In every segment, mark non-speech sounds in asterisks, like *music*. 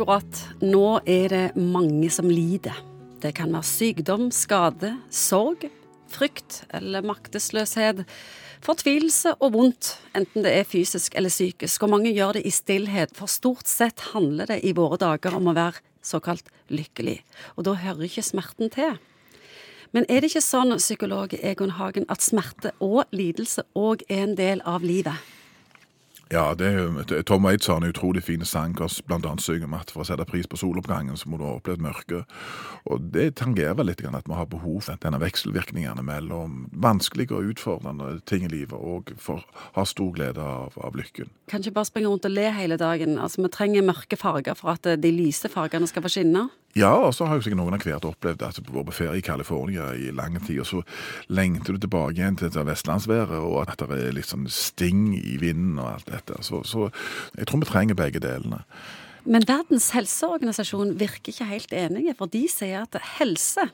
Akkurat nå er det mange som lider. Det kan være sykdom, skade, sorg, frykt eller maktesløshet. Fortvilelse og vondt, enten det er fysisk eller psykisk. Og mange gjør det i stillhet, for stort sett handler det i våre dager om å være såkalt lykkelig. Og da hører ikke smerten til. Men er det ikke sånn, psykolog Egon Hagen, at smerte og lidelse òg er en del av livet? Ja, det er jo, Tom Waits har en utrolig fin sang blant annet synger om at for å sette pris på soloppgangen, så må du ha opplevd mørket. Og det tangerer litt at vi har behov for denne vekselvirkningene mellom vanskelige og utfordrende ting i livet, og for å ha stor glede av, av lykken. Kan ikke bare springe rundt og le hele dagen. Altså, Vi trenger mørke farger for at de lyse fargene skal få skinne. Ja, og så har jo sikkert noen av hvert opplevd at du var på ferie i California i lang tid, og så lengter du tilbake igjen til vestlandsværet, og at det er litt sånn sting i vinden og alt dette. Så, så jeg tror vi trenger begge delene. Men Verdens helseorganisasjon virker ikke helt enige, for de sier at helse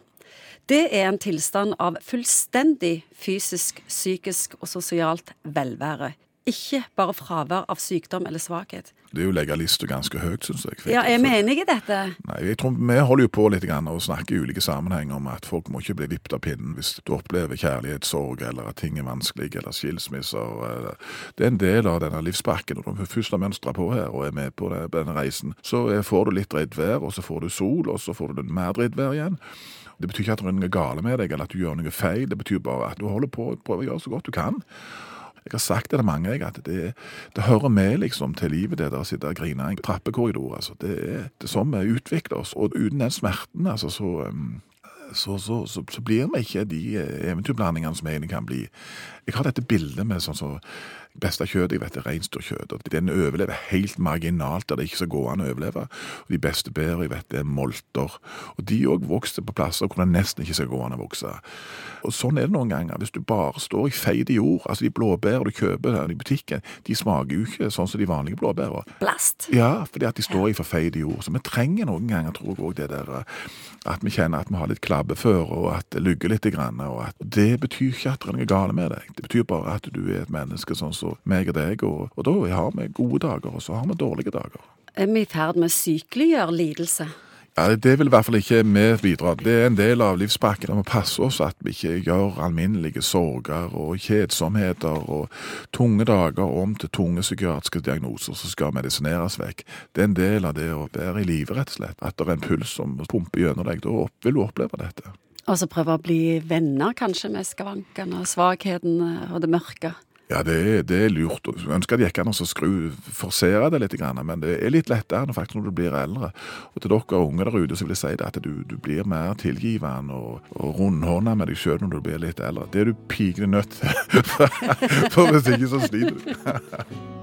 det er en tilstand av fullstendig fysisk, psykisk og sosialt velvære ikke bare fravær av sykdom eller svakhet. Det er jo legalist ganske høyt, syns jeg. Ja, Er vi enige i dette? Nei, jeg tror Vi holder jo på litt grann og snakker i ulike sammenhenger om at folk må ikke bli vippet av pinnen hvis du opplever kjærlighetssorg eller at ting er vanskelig eller skilsmisser. Det er en del av denne livspakken. Når du først har mønstra på her og er med på denne reisen, så får du litt dritt og så får du sol, og så får du mer dritt igjen. Det betyr ikke at det er noe gale med deg, eller at du gjør noe feil. Det betyr bare at du holder på å prøve å gjøre så godt du kan. Jeg har sagt det til mange, jeg, at det, det, hører med liksom til livet, det der å sitte og grine i en trappekorridor. Altså. Det, er, det sånn vi utvikler oss. Og uten den smerten, altså, så, um, så, så, så, så blir vi ikke de eh, eventyrblandingene som egentlig kan bli. Jeg har dette bildet med sånn så beste kjøttet jeg vet er reinsdyrkjøtt. Den overlever helt marginalt der det ikke skal gå an å overleve. Og De beste bærene jeg vet er molter. Og De òg vokser på plasser hvor det nesten ikke skal gå an å vokse. Og Sånn er det noen ganger. Hvis du bare står i feid jord, altså de blåbærene du kjøper i butikken, de smaker jo ikke sånn som de vanlige blåbærene. Blast. Ja, fordi at de står i for feid jord. Så vi trenger noen ganger, tror jeg òg, det der at vi kjenner at vi har litt klabbeføre, og at det lugger litt. Grann, og at det betyr ikke at det er noe galt med deg. Det betyr bare at du er et menneske sånn som meg og deg, og, og da har vi gode dager, og så har vi dårlige dager. Er vi i ferd med å sykeliggjøre lidelse? Ja, Det vil i hvert fall ikke vi bidra Det er en del av livspakken. Vi passe oss at vi ikke gjør alminnelige sorger og kjedsomheter og tunge dager om til tunge psykiatriske diagnoser som skal medisineres vekk. Det er en del av det å være i live, rett og slett. At det er en puls som pumper gjennom deg. Da vil du oppleve dette. Og så prøve å bli venner kanskje med skavankene, svakheten og det mørke. Ja, det er, det er lurt. Jeg ønsker at det gikk an å skru, forsere det litt, men det er litt lettere faktisk når du blir eldre. Og til dere unge der ute så vil jeg si det at du, du blir mer tilgivende og, og rundhånda med deg sjøl når du blir litt eldre. Det er du pikende nødt til, *laughs* for hvis ikke så sliter du. *laughs*